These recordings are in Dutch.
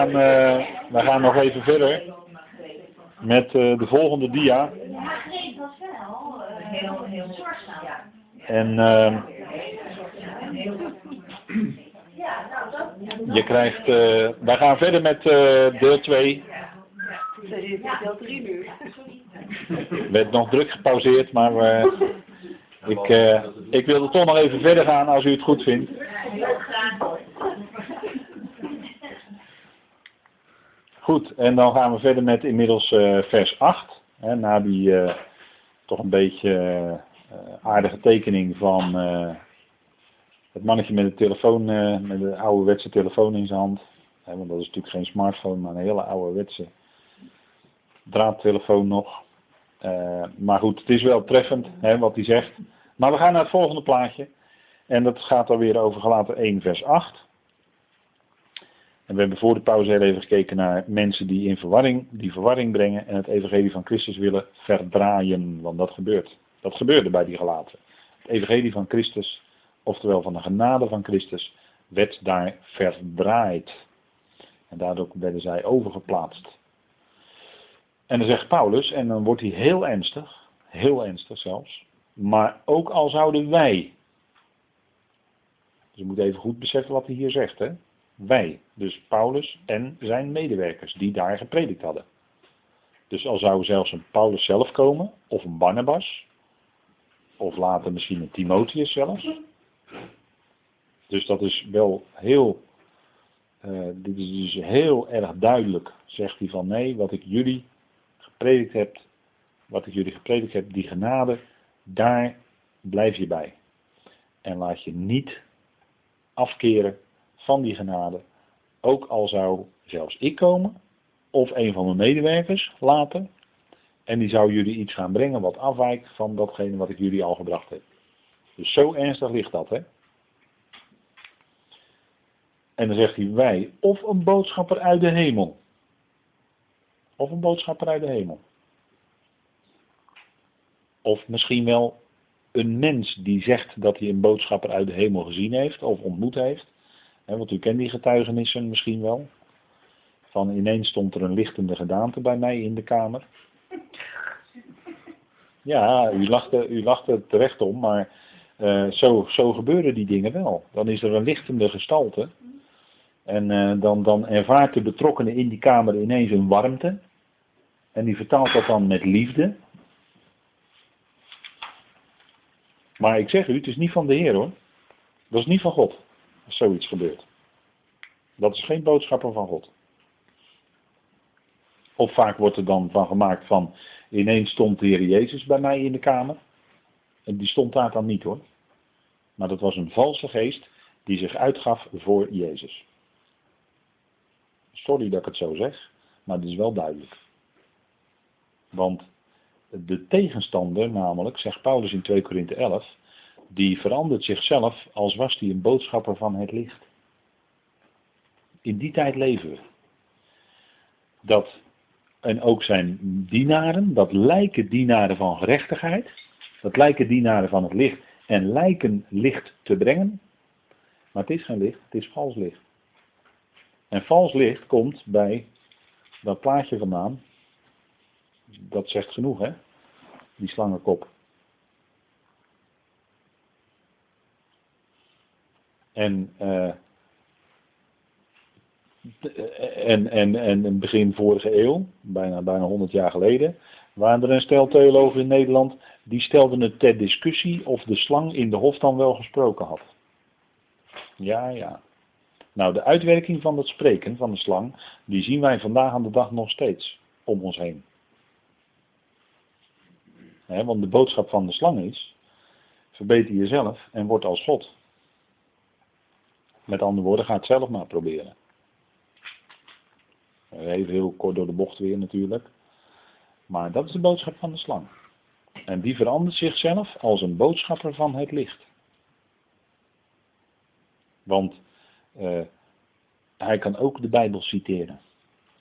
gaan, uh, we gaan nog even verder met uh, de volgende dia. En uh, je krijgt, uh, wij gaan verder met deel 2. Deel 3 nu. Werd nog druk gepauzeerd, maar ik, ik wilde toch nog even verder gaan als u het goed vindt. Goed, en dan gaan we verder met inmiddels uh, vers 8. Hè, na die uh, toch een beetje uh, aardige tekening van het mannetje met de telefoon, met de ouderwetse telefoon in zijn hand. Hè, want dat is natuurlijk geen smartphone, maar een hele ouderwetse draadtelefoon nog. maar goed, het is wel treffend hè, wat hij zegt. Maar we gaan naar het volgende plaatje. En dat gaat dan weer over gelaten 1 vers 8. En we hebben voor de pauze heel even gekeken naar mensen die in verwarring, die verwarring brengen en het evangelie van Christus willen verdraaien. Want dat gebeurt. Dat gebeurde bij die gelaten. Het evangelie van Christus, oftewel van de genade van Christus, werd daar verdraaid. En daardoor werden zij overgeplaatst. En dan zegt Paulus, en dan wordt hij heel ernstig, heel ernstig zelfs, maar ook al zouden wij, dus je moet even goed beseffen wat hij hier zegt, hè. Wij, dus Paulus en zijn medewerkers die daar gepredikt hadden. Dus al zou zelfs een Paulus zelf komen, of een Barnabas, of later misschien een Timotheus zelfs. Dus dat is wel heel, uh, dit is dus heel erg duidelijk, zegt hij van nee, wat ik jullie gepredikt heb, wat ik jullie gepredikt heb, die genade, daar blijf je bij. En laat je niet afkeren van die genade, ook al zou zelfs ik komen, of een van mijn medewerkers later, en die zou jullie iets gaan brengen wat afwijkt van datgene wat ik jullie al gebracht heb. Dus zo ernstig ligt dat, hè. En dan zegt hij wij, of een boodschapper uit de hemel. Of een boodschapper uit de hemel. Of misschien wel een mens die zegt dat hij een boodschapper uit de hemel gezien heeft of ontmoet heeft want u kent die getuigenissen misschien wel. Van ineens stond er een lichtende gedaante bij mij in de kamer. Ja, u lacht, u lacht er terecht om, maar uh, zo, zo gebeuren die dingen wel. Dan is er een lichtende gestalte. En uh, dan, dan ervaart de betrokkenen in die kamer ineens een warmte. En die vertaalt dat dan met liefde. Maar ik zeg u, het is niet van de Heer hoor. Dat is niet van God zoiets gebeurt. Dat is geen boodschapper van God. Of vaak wordt er dan van gemaakt van, ineens stond de Heer Jezus bij mij in de kamer. En die stond daar dan niet hoor. Maar dat was een valse geest die zich uitgaf voor Jezus. Sorry dat ik het zo zeg, maar het is wel duidelijk. Want de tegenstander, namelijk, zegt Paulus in 2 Korinthe 11, die verandert zichzelf als was hij een boodschapper van het licht. In die tijd leven we. Dat, en ook zijn dienaren, dat lijken dienaren van gerechtigheid, dat lijken dienaren van het licht en lijken licht te brengen, maar het is geen licht, het is vals licht. En vals licht komt bij dat plaatje vandaan, dat zegt genoeg hè, die slangenkop. En, uh, en, en, en begin vorige eeuw, bijna, bijna 100 jaar geleden, waren er een stel theologen in Nederland die stelden het ter discussie of de slang in de hof dan wel gesproken had. Ja, ja. Nou, de uitwerking van het spreken van de slang, die zien wij vandaag aan de dag nog steeds om ons heen. want de boodschap van de slang is, verbeter jezelf en word als God. Met andere woorden, ga het zelf maar proberen. Even heel kort door de bocht weer natuurlijk. Maar dat is de boodschap van de slang. En die verandert zichzelf als een boodschapper van het licht. Want uh, hij kan ook de Bijbel citeren.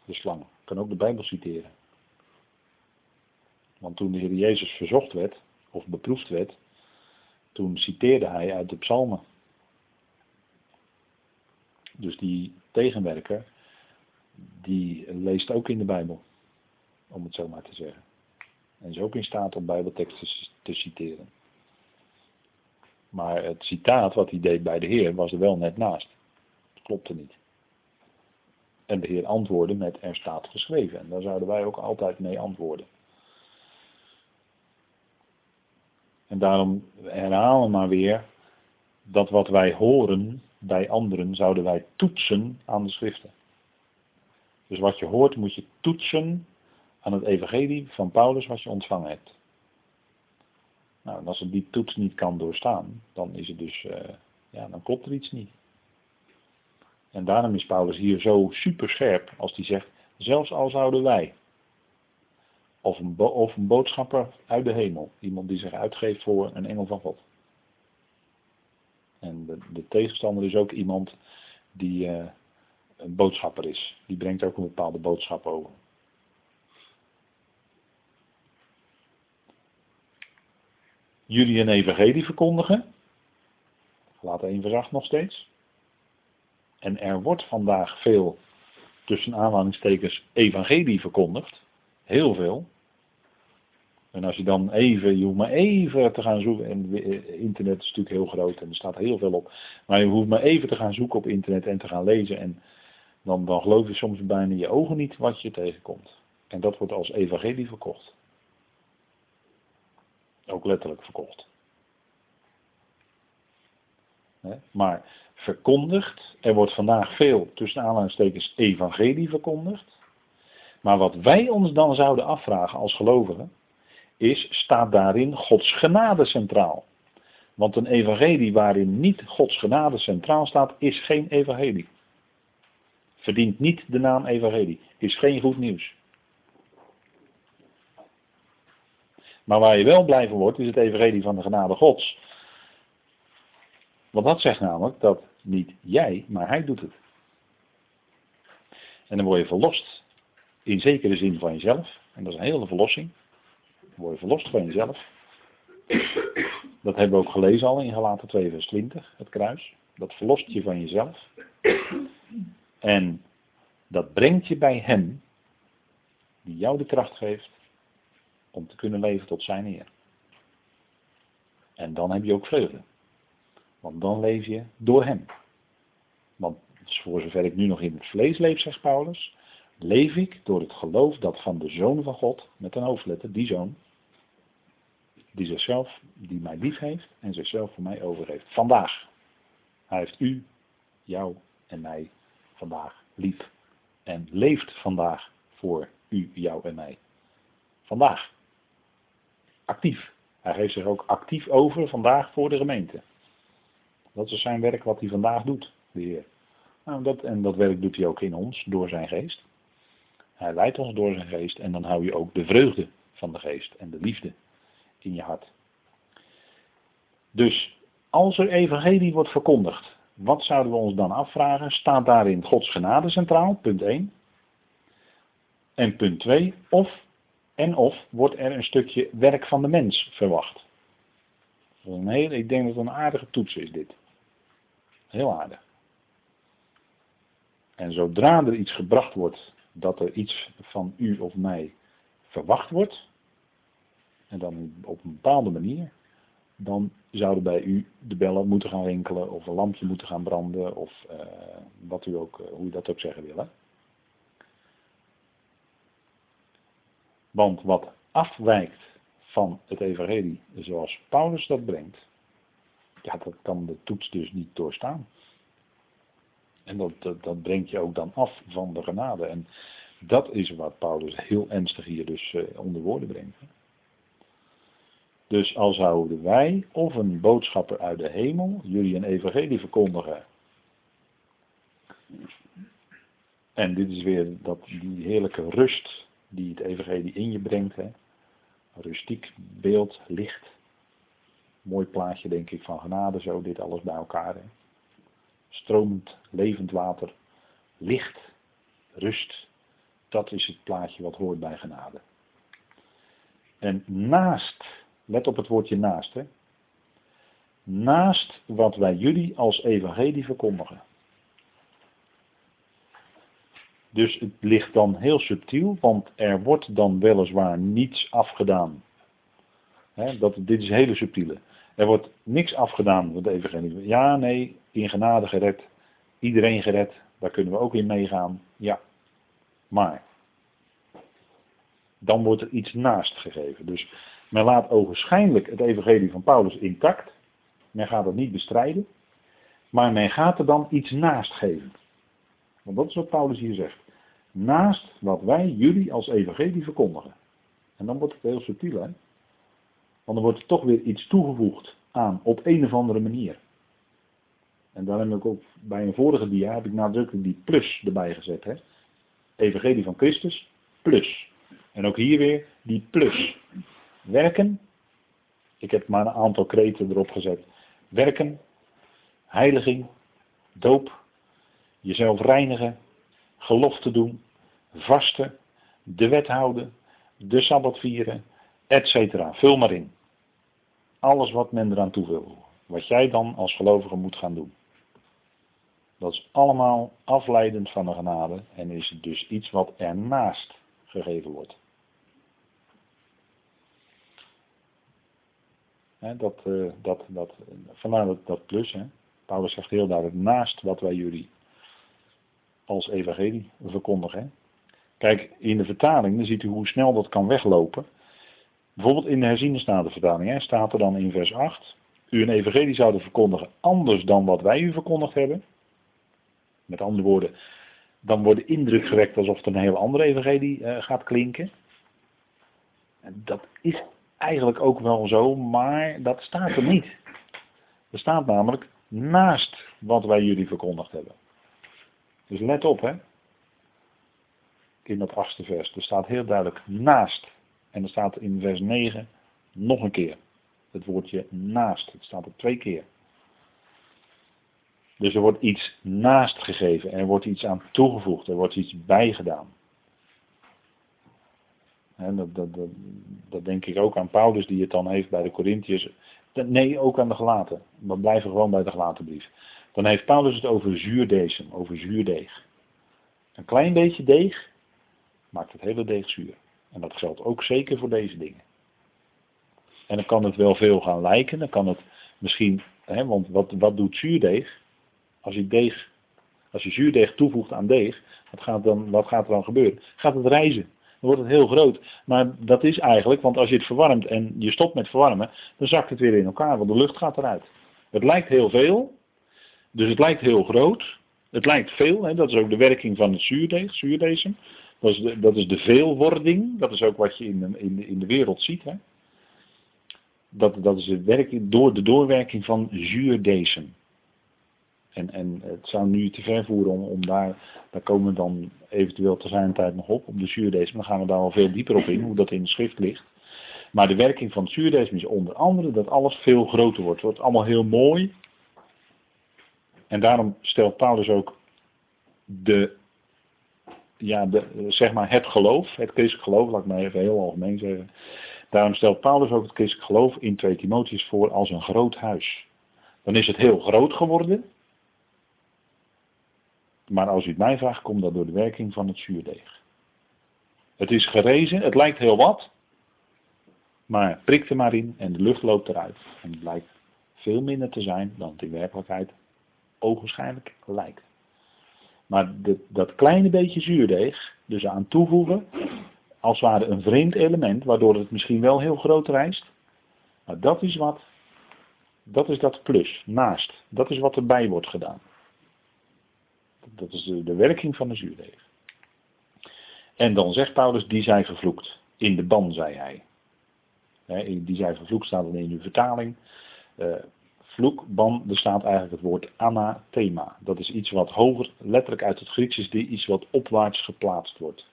De slang kan ook de Bijbel citeren. Want toen de Heer Jezus verzocht werd, of beproefd werd, toen citeerde hij uit de psalmen. Dus die tegenwerker, die leest ook in de Bijbel, om het zo maar te zeggen. En is ook in staat om Bijbelteksten te citeren. Maar het citaat wat hij deed bij de Heer was er wel net naast. Dat klopte niet. En de Heer antwoordde met er staat geschreven. En daar zouden wij ook altijd mee antwoorden. En daarom herhalen we maar weer dat wat wij horen bij anderen zouden wij toetsen aan de schriften. Dus wat je hoort moet je toetsen aan het evangelie van Paulus wat je ontvangen hebt. Nou, en als het die toets niet kan doorstaan, dan is het dus, uh, ja, dan klopt er iets niet. En daarom is Paulus hier zo super scherp als hij zegt, zelfs al zouden wij, of een, of een boodschapper uit de hemel, iemand die zich uitgeeft voor een engel van God. En de, de tegenstander is ook iemand die uh, een boodschapper is. Die brengt ook een bepaalde boodschap over. jullie een evangelie verkondigen. Laat één vers nog steeds. En er wordt vandaag veel, tussen aanhalingstekens, evangelie verkondigd. Heel veel. En als je dan even, je hoeft maar even te gaan zoeken, en internet is natuurlijk heel groot en er staat heel veel op. Maar je hoeft maar even te gaan zoeken op internet en te gaan lezen en dan, dan geloof je soms bijna je ogen niet wat je tegenkomt. En dat wordt als evangelie verkocht. Ook letterlijk verkocht. Maar verkondigd, er wordt vandaag veel tussen aanhalingstekens evangelie verkondigd. Maar wat wij ons dan zouden afvragen als gelovigen, is, staat daarin Gods genade centraal? Want een evangelie waarin niet Gods genade centraal staat, is geen evangelie. Verdient niet de naam evangelie. Is geen goed nieuws. Maar waar je wel blij van wordt, is het evangelie van de genade Gods. Want dat zegt namelijk dat niet jij, maar hij doet het. En dan word je verlost in zekere zin van jezelf. En dat is een hele verlossing. Word je verlost van jezelf. Dat hebben we ook gelezen al in Galaten 2 vers 20, het kruis. Dat verlost je van jezelf. En dat brengt je bij hem die jou de kracht geeft om te kunnen leven tot zijn eer. En dan heb je ook vreugde. Want dan leef je door hem. Want voor zover ik nu nog in het vlees leef, zegt Paulus, leef ik door het geloof dat van de Zoon van God, met een hoofdletter, die Zoon, die zichzelf, die mij lief heeft en zichzelf voor mij over heeft. Vandaag. Hij heeft u, jou en mij vandaag lief. En leeft vandaag voor u, jou en mij. Vandaag actief. Hij geeft zich ook actief over vandaag voor de gemeente. Dat is zijn werk wat hij vandaag doet, de Heer. Nou, dat, en dat werk doet hij ook in ons, door zijn geest. Hij leidt ons door zijn geest en dan hou je ook de vreugde van de geest en de liefde in je hart. Dus als er evangelie wordt verkondigd, wat zouden we ons dan afvragen? Staat daarin Gods genade centraal, punt 1. En punt 2, of en of wordt er een stukje werk van de mens verwacht. een hele, ik denk dat het een aardige toets is dit. Heel aardig. En zodra er iets gebracht wordt dat er iets van u of mij verwacht wordt, en dan op een bepaalde manier, dan zouden bij u de bellen moeten gaan rinkelen of een lampje moeten gaan branden of uh, wat u ook, hoe u dat ook zeggen wil. Hè? Want wat afwijkt van het evangelie zoals Paulus dat brengt, ja, dat kan de toets dus niet doorstaan. En dat, brengt je ook dan af van de genade. En dat is wat Paulus heel ernstig hier dus uh, onder woorden brengt. Dus als zouden wij of een boodschapper uit de hemel jullie een evangelie verkondigen. En dit is weer dat, die heerlijke rust die het evangelie in je brengt. Hè. Rustiek beeld, licht. Mooi plaatje denk ik van genade, zo dit alles bij elkaar. Stromend, levend water, licht, rust. Dat is het plaatje wat hoort bij genade. En naast, let op het woordje naast, hè. Naast wat wij jullie als evangelie verkondigen. Dus het ligt dan heel subtiel, want er wordt dan weliswaar niets afgedaan. dat, dit is hele subtiele. Er wordt niks afgedaan met de evangelie. Ja, nee, in genade gered. Iedereen gered. Daar kunnen we ook in meegaan. Ja. Maar. Dan wordt er iets naast gegeven. Dus men laat ogenschijnlijk het evangelie van Paulus intact. Men gaat het niet bestrijden. Maar men gaat er dan iets naast geven. Want dat is wat Paulus hier zegt. Naast wat wij jullie als evangelie verkondigen. En dan wordt het heel subtiel, hè? Want dan wordt er toch weer iets toegevoegd aan, op een of andere manier. En daar heb ik ook bij een vorige dia heb ik nadrukkelijk die plus erbij gezet. Hè? Evangelie van Christus, plus. En ook hier weer die plus. Werken, ik heb maar een aantal kreten erop gezet. Werken, heiliging, doop, jezelf reinigen, gelofte doen, vasten, de wet houden, de sabbat vieren, etc. Vul maar in. Alles wat men eraan toe wil. Wat jij dan als gelovige moet gaan doen. Dat is allemaal afleidend van de genade en is dus iets wat ernaast gegeven wordt. Dat, uh, dat, dat, vandaar dat, plus. He. Paulus zegt heel duidelijk, naast wat wij jullie als evangelie verkondigen. Kijk, in de vertaling dan ziet u hoe snel dat kan weglopen. Bijvoorbeeld in de herziene statenvertaling hè, staat er dan in vers 8. U een evangelie zouden verkondigen anders dan wat wij u verkondigd hebben. Met andere woorden, dan wordt de indruk gewekt alsof het een heel andere evangelie uh, gaat klinken. En dat is eigenlijk ook wel zo, maar dat staat er niet. Er staat namelijk naast wat wij jullie verkondigd hebben. Dus let op, hè. In dat achtste vers. Er staat heel duidelijk naast. En er staat in vers 9 nog een keer. Het woordje naast. Het staat er twee keer. Dus er wordt iets naast gegeven. En er wordt iets aan toegevoegd. Er wordt iets bijgedaan. En dat, dat, dat, denk ik ook aan Paulus die het dan heeft bij de Corinthiërs. Nee, ook aan de gelaten. We blijven gewoon bij de gelaten brief. Dan heeft Paulus het over zuurdesem, over zuurdeeg. Een klein beetje deeg maakt het hele deeg zuur. En dat geldt ook zeker voor deze dingen. En dan kan het wel veel gaan lijken, dan kan het misschien, hè, want wat, wat doet zuurdeeg? Als je, deeg, als je zuurdeeg toevoegt aan deeg, wat gaat, dan, wat gaat er dan gebeuren? Gaat het reizen? Wordt het heel groot. Maar dat is eigenlijk, want als je het verwarmt en je stopt met verwarmen, dan zakt het weer in elkaar, want de lucht gaat eruit. Het lijkt heel veel, dus het lijkt heel groot. Het lijkt veel, hè? dat is ook de werking van het zuurdeeg, zuurdesem. Dat is, de, dat is de veelwording, dat is ook wat je in de, in de, in de wereld ziet. Hè? Dat, dat is de werking, door de doorwerking van zuurdesem. En, en het zou nu te ver voeren om, daar, daar komen we dan eventueel te zijn tijd nog op, op de zuurdesem. Dan gaan we daar wel veel dieper op in, hoe dat in de schrift ligt. Maar de werking van het zuurdesem is onder andere dat alles veel groter wordt. Het wordt allemaal heel mooi, en daarom stelt Paulus ook de, ja, zeg maar het geloof, het christelijk geloof, laat ik maar even heel algemeen zeggen. Daarom stelt Paulus ook het christelijk geloof in 2 Timotheus voor als een groot huis. Dan is het heel groot geworden. Maar als u het mij vraagt, komt dat door de werking van het zuurdeeg. Het is gerezen, het lijkt heel wat. Maar prik er maar in en de lucht loopt eruit. En het blijkt veel minder te zijn dan het in werkelijkheid ogenschijnlijk lijkt. Maar dat kleine beetje zuurdeeg, dus aan toevoegen, als het ware een vreemd element, waardoor het misschien wel heel groot rijst. Maar dat is wat, dat is dat plus, naast. Dat is wat erbij wordt gedaan. Dat is de, werking van de zuurdeeg. En dan zegt Paulus, die zij vervloekt. In de ban, zei hij. die zij vervloekt staat dan in uw vertaling. Uh, vloekban bestaat eigenlijk het woord anathema. Dat is iets wat hoger, letterlijk uit het Grieks is die iets wat opwaarts geplaatst wordt.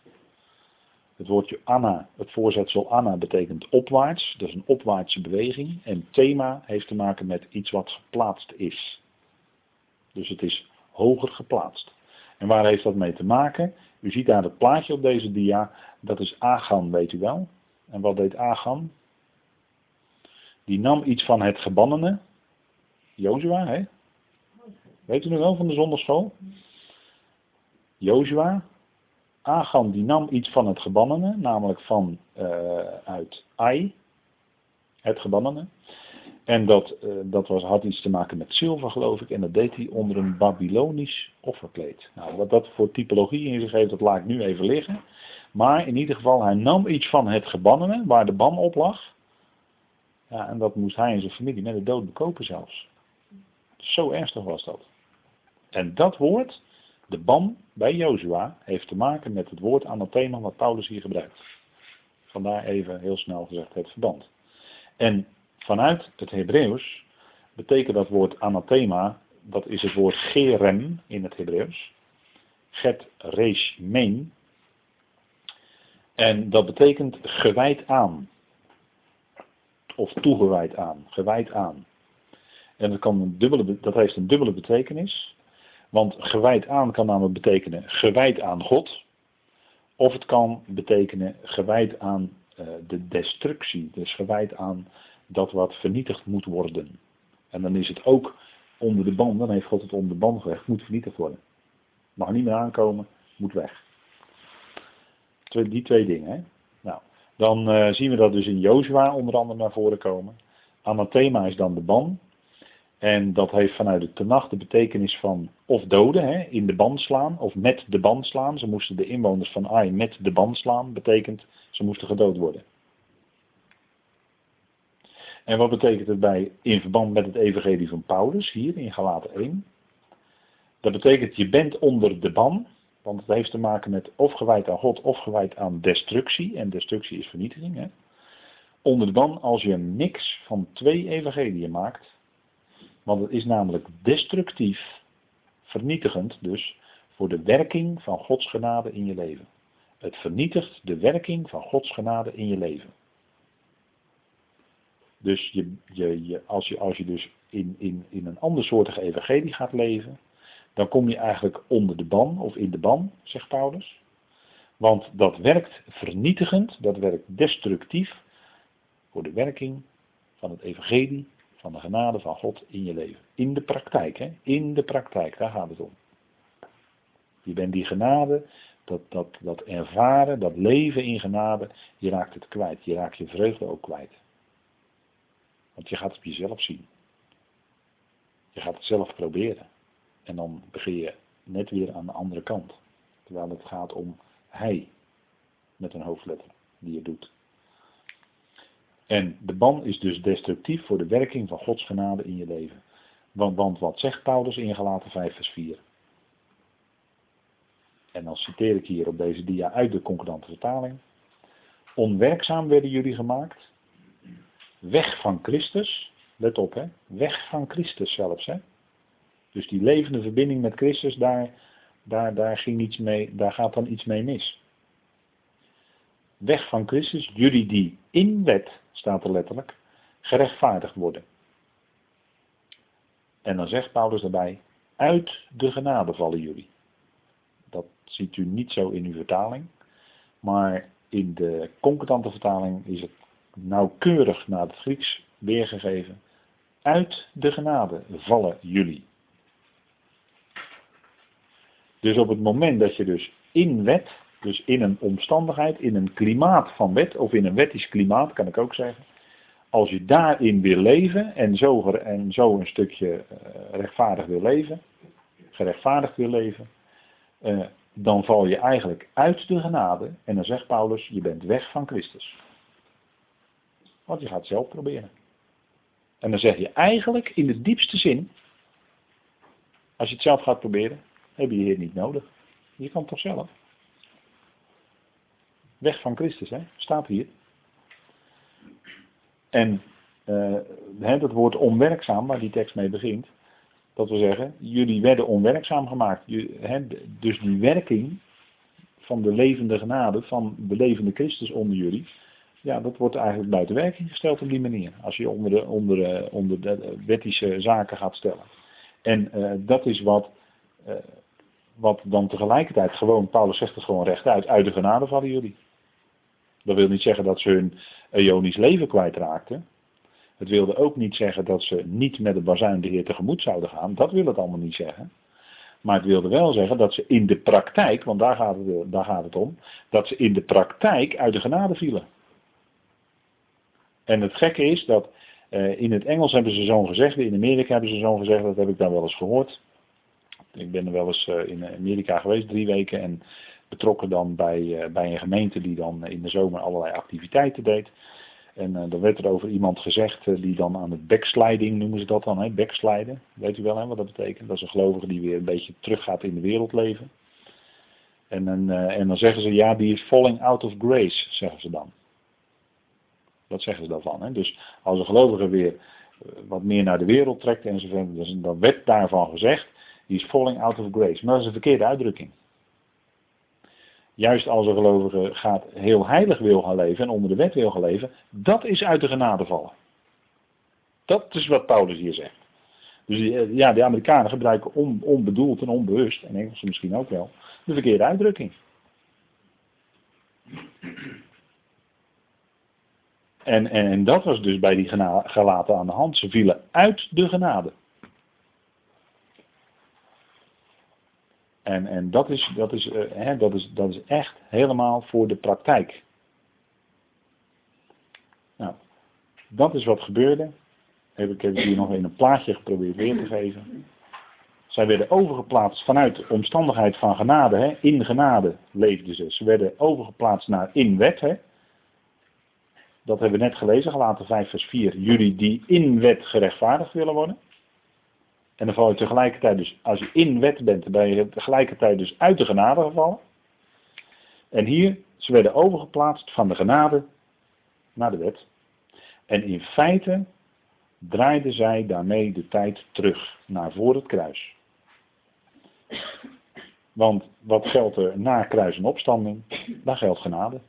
Het woordje anna, het voorzetsel anna betekent opwaarts, dat is een opwaartse beweging. En thema heeft te maken met iets wat geplaatst is. Dus het is hoger geplaatst. En waar heeft dat mee te maken? U ziet daar het plaatje op deze dia, dat is Agan, weet u wel. En wat deed Agan? Die nam iets van het gebannene, Jozua, hè? Weet u nog wel van de zonderschool? Jozua, Achan die nam iets van het gebannene, namelijk van uh, uit Ai, het gebannene. En dat, uh, dat was, had iets te maken met zilver, geloof ik. En dat deed hij onder een Babylonisch offerkleed. Nou, wat dat voor typologie in zich heeft, dat laat ik nu even liggen. Maar in ieder geval, hij nam iets van het gebannene, waar de ban op lag. Ja, en dat moest hij en zijn familie met de dood bekopen zelfs. Zo ernstig was dat. En dat woord, de ban bij Jozua, heeft te maken met het woord anathema wat Paulus hier gebruikt. Vandaar even heel snel gezegd het verband. En vanuit het Hebreeuws betekent dat woord anathema, dat is het woord gerem in het Hebreeuws. Get resh. En dat betekent gewijd aan. Of toegewijd aan, gewijd aan. En dat, kan een dubbele, dat heeft een dubbele betekenis. Want gewijd aan kan namelijk betekenen gewijd aan God. Of het kan betekenen gewijd aan uh, de destructie. Dus gewijd aan dat wat vernietigd moet worden. En dan is het ook onder de band, dan heeft God het onder de band gelegd, moet vernietigd worden. Mag niet meer aankomen, moet weg. Die twee dingen. Hè? Nou, dan uh, zien we dat dus in Jozua onder andere naar voren komen. Anathema is dan de ban. En dat heeft vanuit de tenag de betekenis van of doden, hè, in de band slaan, of met de band slaan. Ze moesten de inwoners van Ai met de band slaan, betekent ze moesten gedood worden. En wat betekent het bij, in verband met het evangelie van Paulus, hier in Galaten 1? Dat betekent, je bent onder de ban, want het heeft te maken met of gewijd aan God of gewijd aan destructie. En destructie is vernietiging. Hè? Onder de ban als je mix van twee evangeliën maakt, want het is namelijk destructief, vernietigend dus, voor de werking van Gods genade in je leven. Het vernietigt de werking van Gods genade in je leven. Dus je, als, je, als je dus in, in, in een andersoortige evangelie gaat leven, dan kom je eigenlijk onder de ban of in de ban, zegt Paulus. Want dat werkt vernietigend, dat werkt destructief voor de werking van het evangelie van de genade van God in je leven. In de praktijk, hè? In de praktijk, daar gaat het om. Je bent die genade, dat, dat, dat ervaren, dat leven in genade, je raakt het kwijt. Je raakt je vreugde ook kwijt. Want je gaat het op jezelf zien. Je gaat het zelf proberen. En dan begin je net weer aan de andere kant. Terwijl het gaat om hij met een hoofdletter die je doet. En de ban is dus destructief voor de werking van Gods genade in je leven. Want, want wat zegt Paulus in Galaten 5 vers 4? En dan citeer ik hier op deze dia uit de concordante vertaling. Onwerkzaam werden jullie gemaakt. Weg van Christus. Let op hè. Weg van Christus zelfs hè. Dus die levende verbinding met Christus, daar, daar, daar, ging iets mee, daar gaat dan iets mee mis. Weg van Christus, jullie die in wet staat er letterlijk, gerechtvaardigd worden. En dan zegt Paulus daarbij, uit de genade vallen jullie. Dat ziet u niet zo in uw vertaling, maar in de concordante vertaling is het nauwkeurig naar het Grieks weergegeven. Uit de genade vallen jullie. Dus op het moment dat je dus in wet dus in een omstandigheid, in een klimaat van wet, of in een wettisch klimaat kan ik ook zeggen. Als je daarin wil leven en zo, en zo een stukje uh, rechtvaardig wil leven, gerechtvaardigd wil leven, uh, dan val je eigenlijk uit de genade. En dan zegt Paulus, je bent weg van Christus. Want je gaat het zelf proberen. En dan zeg je eigenlijk in de diepste zin, als je het zelf gaat proberen, heb je Heer niet nodig. Je kan het toch zelf. Weg van Christus, hè? staat hier. En uh, hè, dat woord onwerkzaam, waar die tekst mee begint, dat we zeggen, jullie werden onwerkzaam gemaakt. dus die werking van de levende genade, van de levende Christus onder jullie, ja, dat wordt eigenlijk buiten werking gesteld op die manier. Als je onder de, onder de, onder de wettische zaken gaat stellen. En uh, dat is wat, wat dan tegelijkertijd gewoon, Paulus zegt het gewoon rechtuit, uit de genade vallen jullie. Dat wil niet zeggen dat ze hun eonisch leven kwijtraakten. Het wilde ook niet zeggen dat ze niet met de bazuin de Heer tegemoet zouden gaan. Dat wil het allemaal niet zeggen. Maar het wilde wel zeggen dat ze in de praktijk, want daar gaat het, daar gaat het om, dat ze in de praktijk uit de genade vielen. En het gekke is dat uh, in het Engels hebben ze zo'n gezegde, in Amerika hebben ze zo'n gezegde, dat heb ik dan wel eens gehoord. Ik ben er wel eens uh, in Amerika geweest, drie weken, en betrokken dan bij, uh, bij een gemeente die dan in de zomer allerlei activiteiten deed. En dan werd er over iemand gezegd die dan aan het backsliding noemen ze dat dan, hè? backsliden. Weet u wel hè, wat dat betekent? Dat is een gelovige die weer een beetje teruggaat in de wereld leven. En, uh, en dan zeggen ze, ja, die is falling out of grace, zeggen ze dan. Dat zeggen ze daarvan. Hè? Dus als een gelovige weer wat meer naar de wereld trekt enzovoort, dan werd daarvan gezegd, die is falling out of grace. Maar dat is een verkeerde uitdrukking. Juist als een gelovige gaat heel heilig wil gaan leven en onder de wet wil gaan leven, dat is uit de genade vallen. Dat is wat Paulus hier zegt. Dus ja, de Amerikanen gebruiken on, onbedoeld en onbewust, en Engelsen misschien ook wel, de verkeerde uitdrukking. En, en, dat was dus bij die gelaten aan de hand. Ze vielen uit de genade. En, en dat, is, dat, is, uh, hè, dat, is, dat is echt helemaal voor de praktijk. Nou, dat is wat gebeurde. Heb ik heb hier nog in een plaatje geprobeerd weer te geven. Zij werden overgeplaatst vanuit omstandigheid van genade. Hè. In genade leefden ze. Ze werden overgeplaatst naar in wet. Hè. Dat hebben we net gelezen, gelaten 5 vers 4. Jullie die in wet gerechtvaardigd willen worden. En dan val je tegelijkertijd dus, als je in wet bent, ben je tegelijkertijd dus uit de genade gevallen. En hier, ze werden overgeplaatst van de genade naar de wet. En in feite draaiden zij daarmee de tijd terug naar voor het kruis. Want wat geldt er na kruis en opstanding? Dan geldt genade.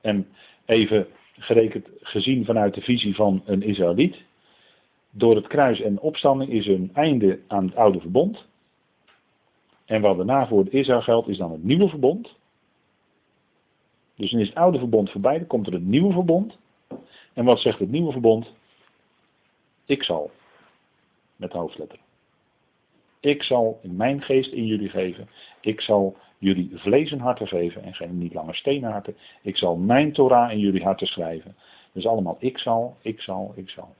En even gerekend gezien vanuit de visie van een Israëliet, door het kruis en opstanding is een einde aan het oude verbond. En wat daarna voor Israël geldt, is dan het nieuwe verbond. Dus dan is het oude verbond voorbij, dan komt er het nieuwe verbond. En wat zegt het nieuwe verbond? Ik zal, met hoofdletter. Ik zal in mijn geest in jullie geven. Ik zal jullie vlees en harten geven en geen niet langer stenen harten. Ik zal mijn Torah in jullie harten schrijven. Dus allemaal ik zal, ik zal, ik zal.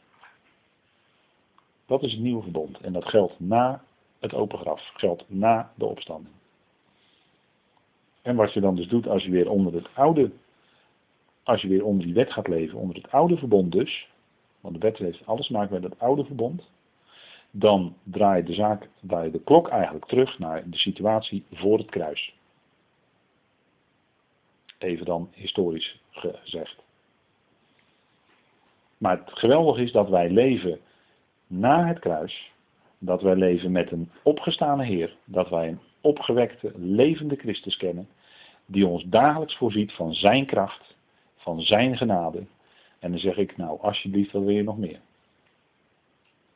Dat is het nieuwe verbond. En dat geldt na het open graf. Geldt na de opstanding. En wat je dan dus doet als je weer onder het oude, als je weer onder die wet gaat leven, onder het oude verbond dus, want de wet heeft alles te maken met het oude verbond, dan draai je de zaak, draai je de klok eigenlijk terug naar de situatie voor het kruis. Even dan historisch gezegd. Maar het geweldige is dat wij leven na het kruis, dat wij leven met een opgestane Heer, dat wij een opgewekte, levende Christus kennen, die ons dagelijks voorziet van Zijn kracht, van Zijn genade. En dan zeg ik, nou alsjeblieft, wat wil je nog meer?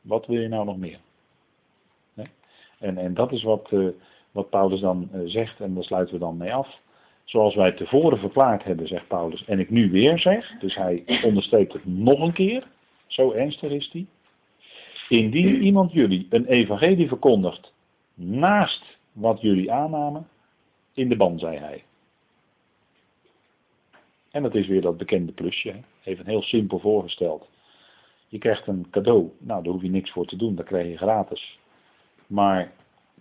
Wat wil je nou nog meer? En, en dat is wat, uh, wat Paulus dan uh, zegt, en daar sluiten we dan mee af. Zoals wij tevoren verklaard hebben, zegt Paulus, en ik nu weer zeg, dus hij onderstreept het nog een keer, zo ernstig is hij. Indien iemand jullie een evangelie verkondigt naast wat jullie aannamen, in de ban, zei hij. En dat is weer dat bekende plusje. Even heel simpel voorgesteld. Je krijgt een cadeau, nou daar hoef je niks voor te doen, dat krijg je gratis. Maar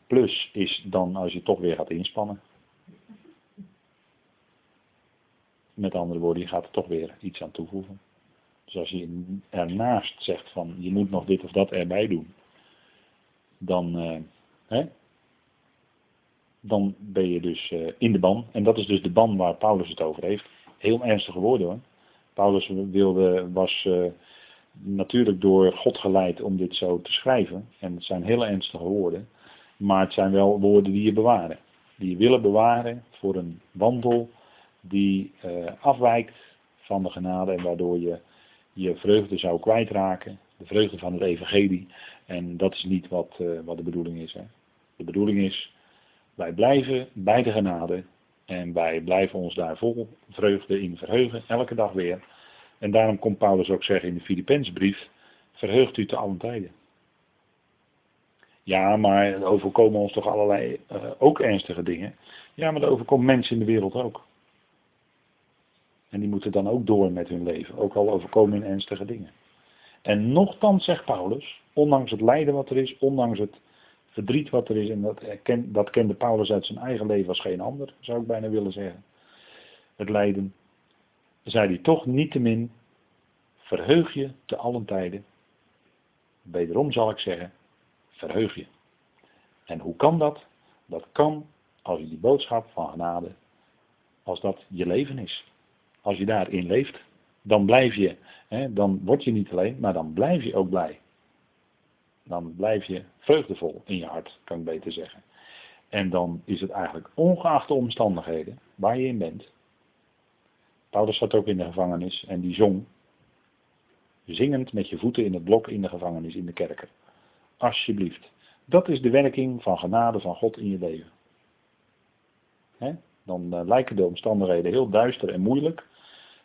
plus is dan als je toch weer gaat inspannen. Met andere woorden, je gaat er toch weer iets aan toevoegen. Dus als je ernaast zegt van je moet nog dit of dat erbij doen, dan, uh, hè, dan ben je dus uh, in de ban. En dat is dus de ban waar Paulus het over heeft. Heel ernstige woorden hoor. Paulus wilde, was uh, natuurlijk door God geleid om dit zo te schrijven. En het zijn hele ernstige woorden. Maar het zijn wel woorden die je bewaren. Die je willen bewaren voor een wandel die afwijkt van de genade en waardoor je je vreugde zou kwijtraken. De vreugde van het evangelie. En dat is niet wat, uh, wat de bedoeling is. Hè. De bedoeling is, wij blijven bij de genade. En wij blijven ons daar vol vreugde in verheugen, elke dag weer. En daarom komt Paulus ook zeggen in de Filipensbrief, verheugt u te allen tijden. Ja, maar er overkomen ons toch allerlei uh, ook ernstige dingen. Ja, maar er overkomt mensen in de wereld ook. En die moeten dan ook door met hun leven, ook al overkomen in ernstige dingen. En nochtans, zegt Paulus, ondanks het lijden wat er is, ondanks het verdriet wat er is, en dat, dat kende Paulus uit zijn eigen leven als geen ander, zou ik bijna willen zeggen. Het lijden, zei hij toch niettemin, verheug je te allen tijden. Wederom zal ik zeggen, verheug je. En hoe kan dat? Dat kan als je die boodschap van genade, als dat je leven is. Als je daarin leeft, dan blijf je, hè, dan word je niet alleen, maar dan blijf je ook blij. Dan blijf je vreugdevol in je hart, kan ik beter zeggen. En dan is het eigenlijk ongeacht de omstandigheden waar je in bent. Paulus zat ook in de gevangenis en die zong, zingend met je voeten in het blok in de gevangenis, in de kerker. Alsjeblieft. Dat is de werking van genade van God in je leven. Dan uh, lijken de omstandigheden heel duister en moeilijk.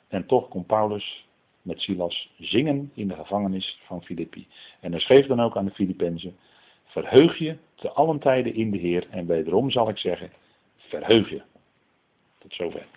En toch kon Paulus met Silas zingen in de gevangenis van Filippi. En hij schreef dan ook aan de Filippenzen: Verheug je te allen tijden in de Heer. En wederom zal ik zeggen: Verheug je. Tot zover.